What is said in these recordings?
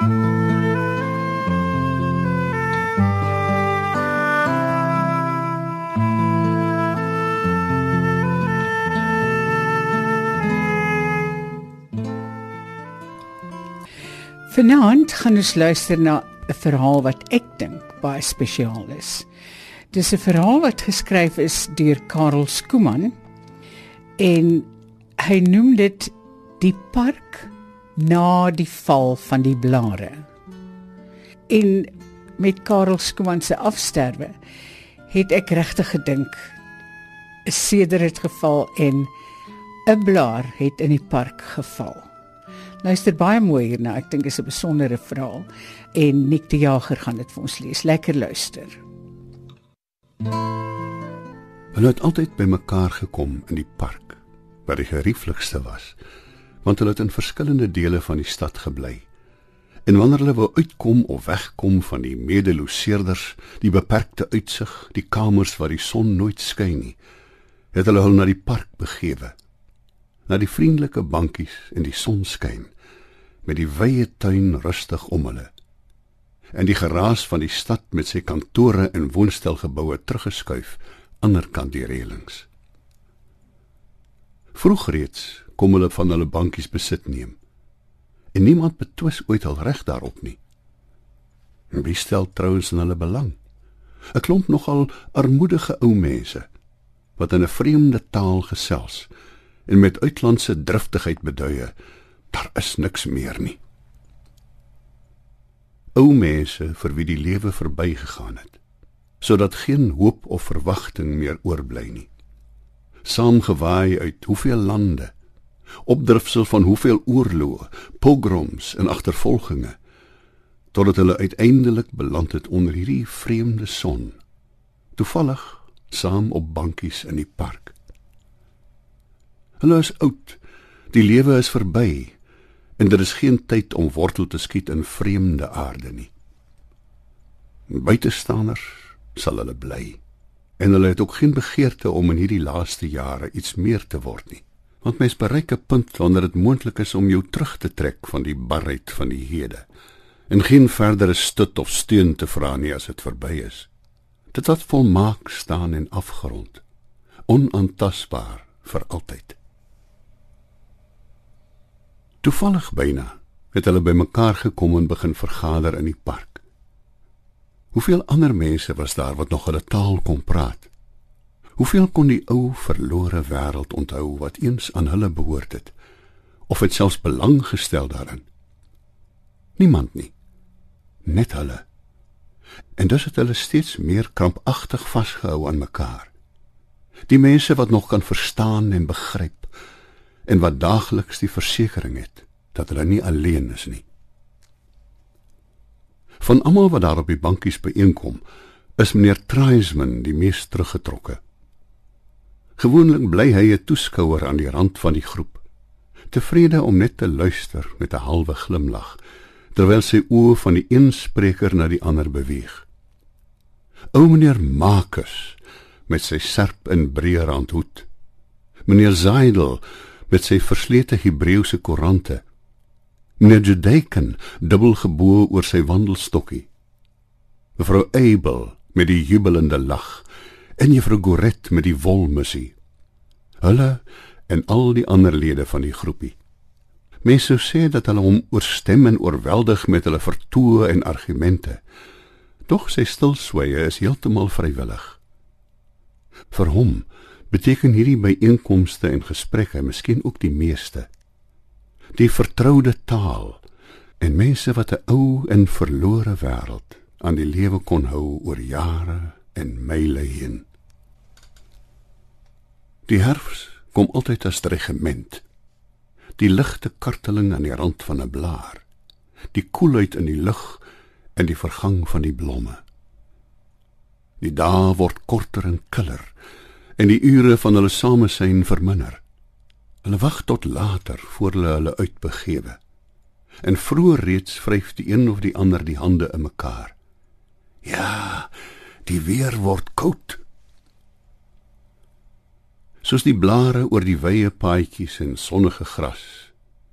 Vanaand gaan ons luister na 'n verhaal wat ek dink baie spesiaal is. Dis 'n verhaal wat geskryf is deur Karel Skooman en hy noem dit Die park na die val van die blare. En met Karel Skooman se afsterwe het ek regtig gedink 'n seder het geval en 'n blaar het in die park geval. Luister baie mooi hierna. Ek dink dit is 'n besondere verhaal en Nick die Jager gaan dit vir ons lees. Lekker luister. Hulle het altyd bymekaar gekom in die park waar die gerieflikste was, want hulle het in verskillende dele van die stad gebly. En wanneer hulle wou uitkom of wegkom van die medeloseerders, die beperkte uitsig, die kamers waar die son nooit skyn nie, het hulle hul na die park begewe na die vriendelike bankies en die sonskyn met die wye tuin rustig om hulle en die geraas van die stad met sy kantore en woonstelgeboue teruggeskuif aanderkant die reëlings vroeg reeds kom hulle van hulle bankies besit neem. En niemand betwis ooit al reg daarop nie. Wie stel trouens in hulle belang? 'n klomp nogal armoedige ou mense wat in 'n vreemde taal gesels en met uitlandse driftigheid beduie daar is niks meer nie. Ou mense vir wie die lewe verbygegaan het sodat geen hoop of verwagting meer oorbly nie saamgewaai uit hoeveel lande opdrifsel van hoeveel oorloë pogroms en agtervolginge totdat hulle uiteindelik beland het onder hierdie vreemde son toevallig saam op bankies in die park Hulle is oud. Die lewe is verby en daar is geen tyd om wortel te skiet in vreemde aarde nie. Buitestanders sal hulle bly en hulle het ook geen begeerte om in hierdie laaste jare iets meer te word nie. Want mens bereik 'n punt wanneer dit moontlik is om jou terug te trek van die barheid van die hede en geen verdere stut of steun te vra nie as dit verby is. Dit wat volmaak staan en afgerond, onaantastbaar vir altyd. Toevallig byna het hulle bymekaar gekom en begin vergader in die park. Hoeveel ander mense was daar wat nog hulle taal kon praat? Hoeveel kon die ou verlore wêreld onthou wat eens aan hulle behoort het of het selfs belang gestel daarin? Niemand nie. Net hulle. En dus het hulle steeds meer krampagtig vasgehou aan mekaar. Die mense wat nog kan verstaan en begryp en wat daagliks die versekering het dat hulle nie alleen is nie. Van almal wat daar op die bankies byeenkom, is meneer Traisman die mees teruggetrokke. Gewoonlik bly hy 'n toeskouer aan die rand van die groep, tevrede om net te luister met 'n halwe glimlag terwyl sy oë van die een spreker na die ander beweeg. Ou meneer Marcus met sy serp en breë randhoed. Meneer Zaidel met sy verslete Hebreëse koerante. Meneer Judekin dubbel gebo oor sy wandelstokkie. Mevrou Abel met die jubelende lag en juffrou Goret met die wolmusie. Hulle en al die ander lede van die groepie. Mense sê dat hulle hom oorstem en oorweldig met hulle vertoë en argumente. Tog sy stilswye is heeltemal vrywillig. Vir hom beteken hierdie byeenkomste en gesprekke miskien ook die meeste die vertroude taal en mense wat 'n ou en verlore wêreld aan die lewe kon hou oor jare en myle heen. Die herfs kom altyd as regiment die ligte karteling aan die rand van 'n blaar. Die koelheid in die lug en die vergang van die blomme. Die dae word korter en killer en die ure van hulle samesyn verminder. Hulle wag tot later voor hulle hulle uitbegewe. En vroeër reeds vryf die een of die ander die hande in mekaar. Ja, die weer word koud. Soos die blare oor die wye paadjies en sonnige gras,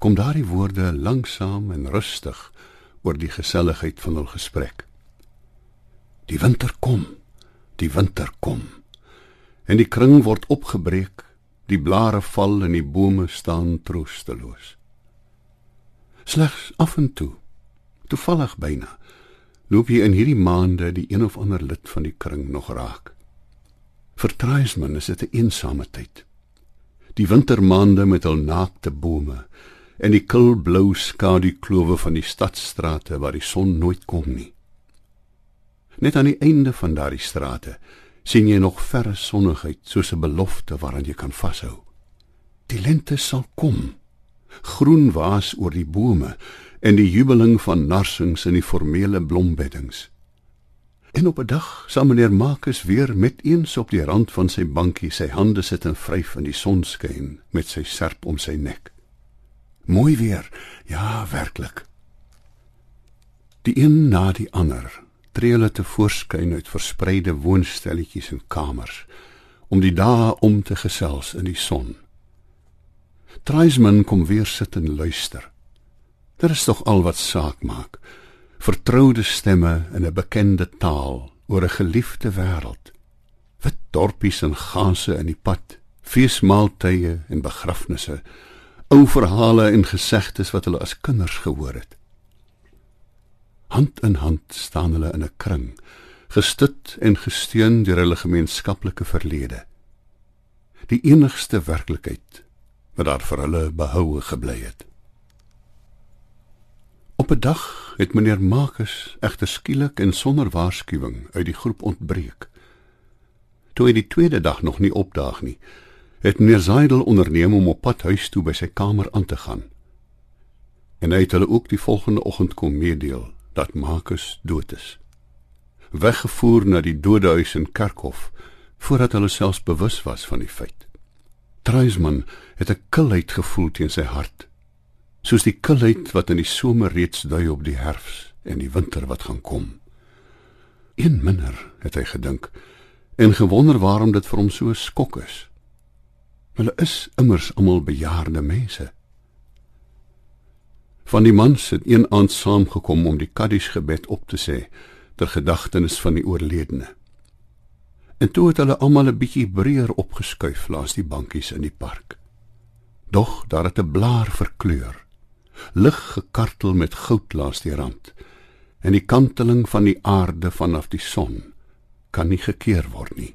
kom daardie woorde langsam en rustig oor die geselligheid van hul gesprek. Die winter kom, die winter kom. En die kring word opgebreek, die blare val en die bome staan troosteloos. Slegs af en toe, toevallig byna, loop jy in hierdie maande die een of ander lid van die kring nog raak. Vertraisman is dit 'n eensame tyd. Die wintermaande met hul naakte bome en die kilblou skadukloof van die stadstrate waar die son nooit kom nie. Net aan die einde van daardie strate sien jy nog verre sonnigheid soos 'n belofte waaraan jy kan vashou. Die lente sal kom. Groen waas oor die bome en die jubeling van narsings in die formele blombeddings. En op 'n dag sal meneer Marcus weer met eens op die rand van sy bankie sy hande sit en vryf in die sonskyn met sy serp om sy nek. Mooi weer. Ja, werklik. Die een na die ander tree hulle te voorskyn uit verspreide woonstelletjies en kamers om die dae om te gesels in die son. Treisman kom weer sit en luister. Dit is tog al wat saak maak. Vertroude stemme in 'n bekende taal oor 'n geliefde wêreld. Wit dorpies en ganse in die pad, feesmaaltye en begrafnisse, ou verhale en gesegdes wat hulle as kinders gehoor het. Hand in hand staan hulle in 'n kring, gestut en gesteun deur hulle gemeenskaplike verlede. Die enigste werklikheid wat daar vir hulle behoue gebly het. Op 'n dag het meneer Marcus egter skielik en sonder waarskuwing uit die groep ontbreek. Toe hy die tweede dag nog nie opdaag nie, het meneer Zaidel onderneem om op pad huis toe by sy kamer aan te gaan. En hy het hulle ook die volgende oggend kom meedeel dat Marcus dood is. Weggevoer na die dodehuis in Kerkhof voordat hulle selfs bewus was van die feit. Treisman het 'n kilheid gevoel teen sy hart soos die kilheid wat in die somer reeds dui op die herfs en die winter wat gaan kom. Een minder, het hy gedink en gewonder waarom dit vir hom so skok is. Hulle is immers almal bejaarde mense. Van die mans het een aand saamgekom om die Kaddish gebed op te sê ter gedagtenis van die oorledene. En toe het hulle almal 'n bietjie breër opgeskuif langs die bankies in die park. Doch daar het 'n blaar verkleur lig gekartel met goud langs die rand en die kanteling van die aarde vanaf die son kan nie gekeer word nie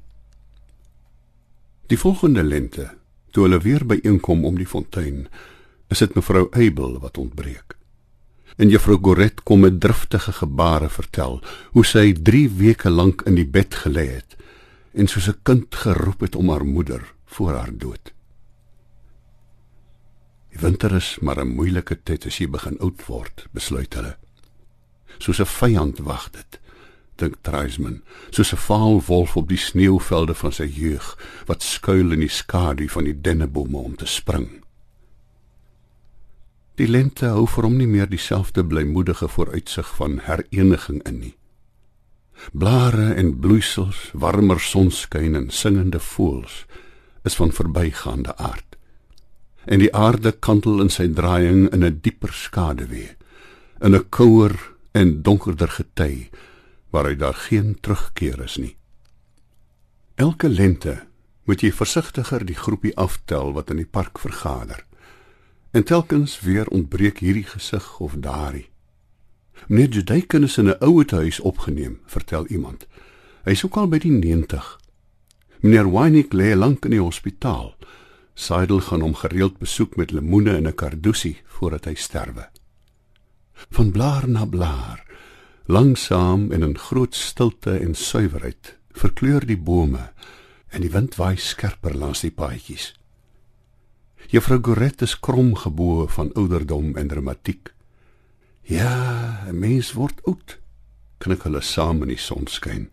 die volgende lente toe hulle weer byeenkom om die fontein is dit mevrou Abel wat ontbreek en juffrou Goret kom met driftige gebare vertel hoe sy 3 weke lank in die bed gelê het en soos 'n kind geroep het om haar moeder voor haar dood Die winter is maar 'n moeilike tyd as jy begin oud word, besluit hulle. Soos 'n vyand wag dit, dink Treisman, soos 'n vaal wolf op die sneeuvelde van sy jeug wat skuil in die skadu van die dennebome om te spring. Die lente hou vir hom nie meer dieselfde blymoedige vooruitsig van hereniging in nie. Blare en bloeisels, warmer sonskyn en singende voëls is van verbygaande aard. En die aarde kantel in sy draaiing in 'n dieper skaduwee in 'n kouer en donkerder gety waaruit daar geen terugkeer is nie. Elke lente moet jy versigtiger die groepie aftel wat in die park vergader en telkens weer ontbreek hierdie gesig of daardie meneer Judaiken is in 'n ouer huis opgeneem vertel iemand hy is ook al by die 90 meneer Wynick lê lank in die hospitaal Seidel gaan hom gereeld besoek met lemoene en 'n kardusie voordat hy sterwe. Van blaar na blaar, langsaam en in groot stilte en suiwerheid, verkleur die bome en die wind waai skerper langs die paadjies. Juffrou Goret is krom geboue van ouderdom en dramatiek. Ja, 'n mens word oud, knik hulle saam in die sonskyn.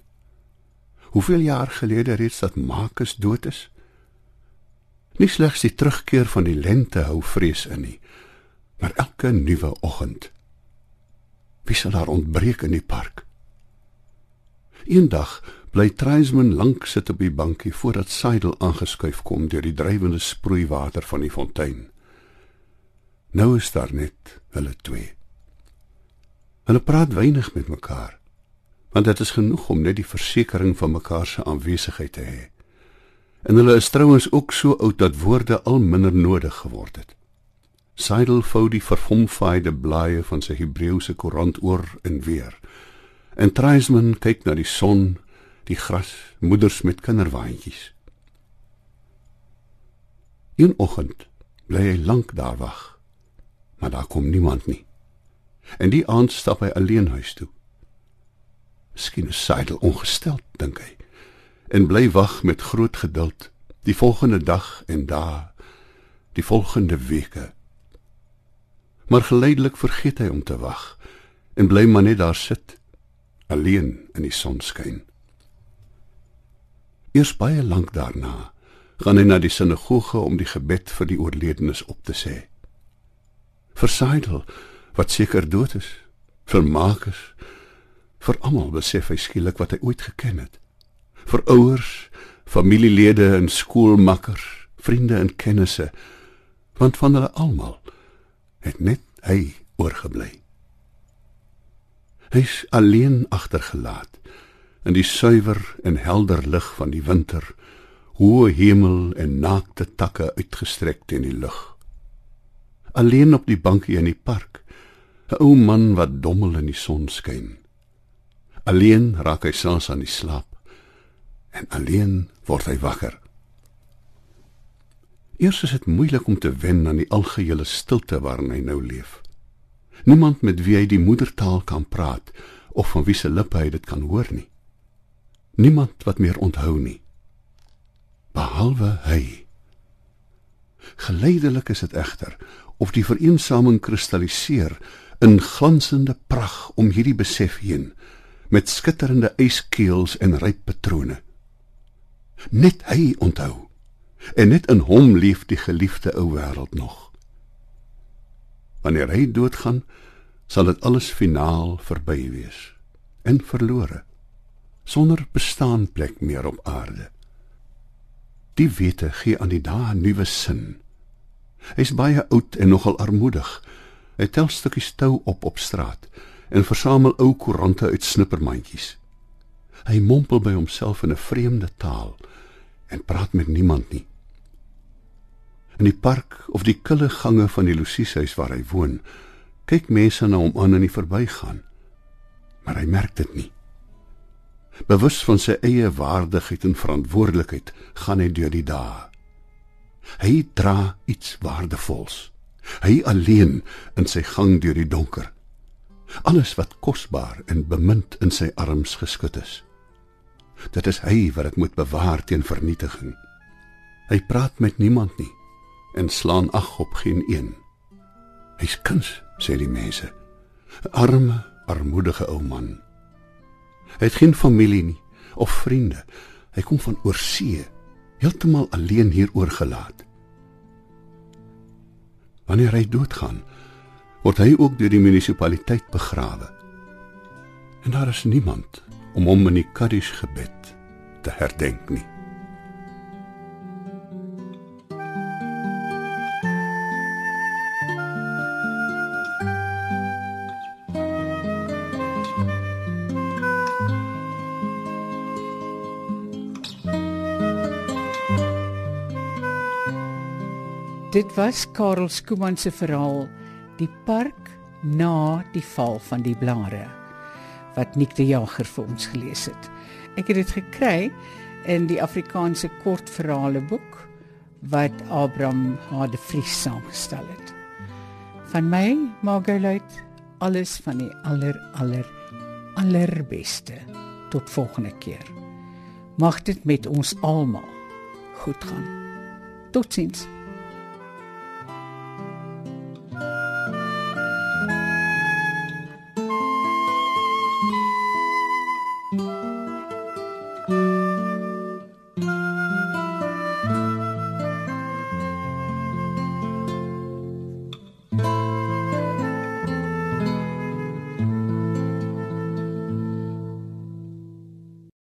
Hoeveel jaar gelede reeds dat Marcus dood is? Nie slegs die terugkeer van die lente hou vrees in nie, maar elke nuwe oggend. Wie sal daar ontbreek in die park? Eendag bly Treisman lank sit op die bankie voordat Seidel aangeskuif kom deur die drywende sproeiwater van die fontein. Nou is daar net hulle twee. Hulle praat weinig met mekaar, want dit is genoeg om net die versekering van mekaar se aanwesigheid te hê. En hulle is trouens ook so oud dat woorde al minder nodig geword het. Seidel vou die verfomfaaide blaaie van sy Hebreëse koerant oor en weer. En Treisman kyk na die son, die gras, moeders met kinderwaandjies. Een oggend bly hy lank daar wag. Maar daar kom niemand nie. En die aand stap hy alleen huis toe. Miskien is Seidel ongestel, dink hy, en bly wag met groot geduld die volgende dag en dae, die volgende weke. Maar geleidelik vergeet hy om te wag en bly maar net daar sit, alleen in die sonskyn. Eers baie lank daarna gaan hy na die sinagoge om die gebed vir die oorledenes op te sê. Vir Seidel wat seker dood is, vir Markus, vir almal besef hy skielik wat hy ooit geken het. Vir ouers, familielede en skoolmakkers, vriende en kennisse, want van hulle almal het net hy oorgebly. Hy's alleen agtergelaat in die suiwer en helder lig van die winter hoë hemel en naakte takke uitgestrek teen die lug. Alleen op die bankie in die park, 'n ou man wat dommel in die son skyn. Alleen raak hy selfs aan die slaap en alleen word hy wakker. Eers is dit moeilik om te wen aan die algehele stilte waarin hy nou leef. Niemand met wie hy die moedertaal kan praat of van wie se lippe hy dit kan hoor nie. Niemand wat meer onthou nie behalwe hy. Geleidelik is dit egter of die vereensaming kristalliseer in glansende pragt om hierdie besef heen met skitterende yskeels en ryp patrone. Net hy onthou en net in hom leef die geliefde ou wêreld nog. Wanneer hy doodgaan, sal dit alles finaal verby wees en verlore sonder bestaanplek meer op aarde. Die wete gee aan die dae 'n nuwe sin. Hy's baie oud en nogal armoedig. Hy tel stukkies tou op op straat en versamel ou koerante uit snippermandjies. Hy mompel by homself in 'n vreemde taal en praat met niemand nie. In die park of die kille gange van die Lucieshuis waar hy woon, kyk mense na hom aan in die verbygaan. Maar hy merk dit nie. Bewus van sy eie waardigheid en verantwoordelikheid, gaan hy deur die dae. Hy dra iets waardevols. Hy alleen in sy gang deur die donker. Alles wat kosbaar en bemind in sy arms geskut is. Dit is hy wat dit moet bewaar teen vernietiging. Hy praat met niemand nie en slaan ag op geen een. Hy's kuns, sê die mense. 'n Arme, armoedige ou man. Hy het geen familie nie of vriende. Hy kom van oorsee, heeltemal alleen hier oorgelaat. Wanneer hy doodgaan, word hy ook deur die munisipaliteit begrawe. En daar is niemand om hom in die Kaddish gebed te herdenk nie. Dit was Karel Skooman se verhaal Die park na die val van die blare wat Nick de Jager vir ons gelees het. Ek het dit gekry in die Afrikaanse kortverhale boek wat Abraham Hade Vries saamgestel het. Van my Margaret alles van die aller aller allerbeste. Tot volgende keer. Mag dit met ons almal goed gaan. Totsiens.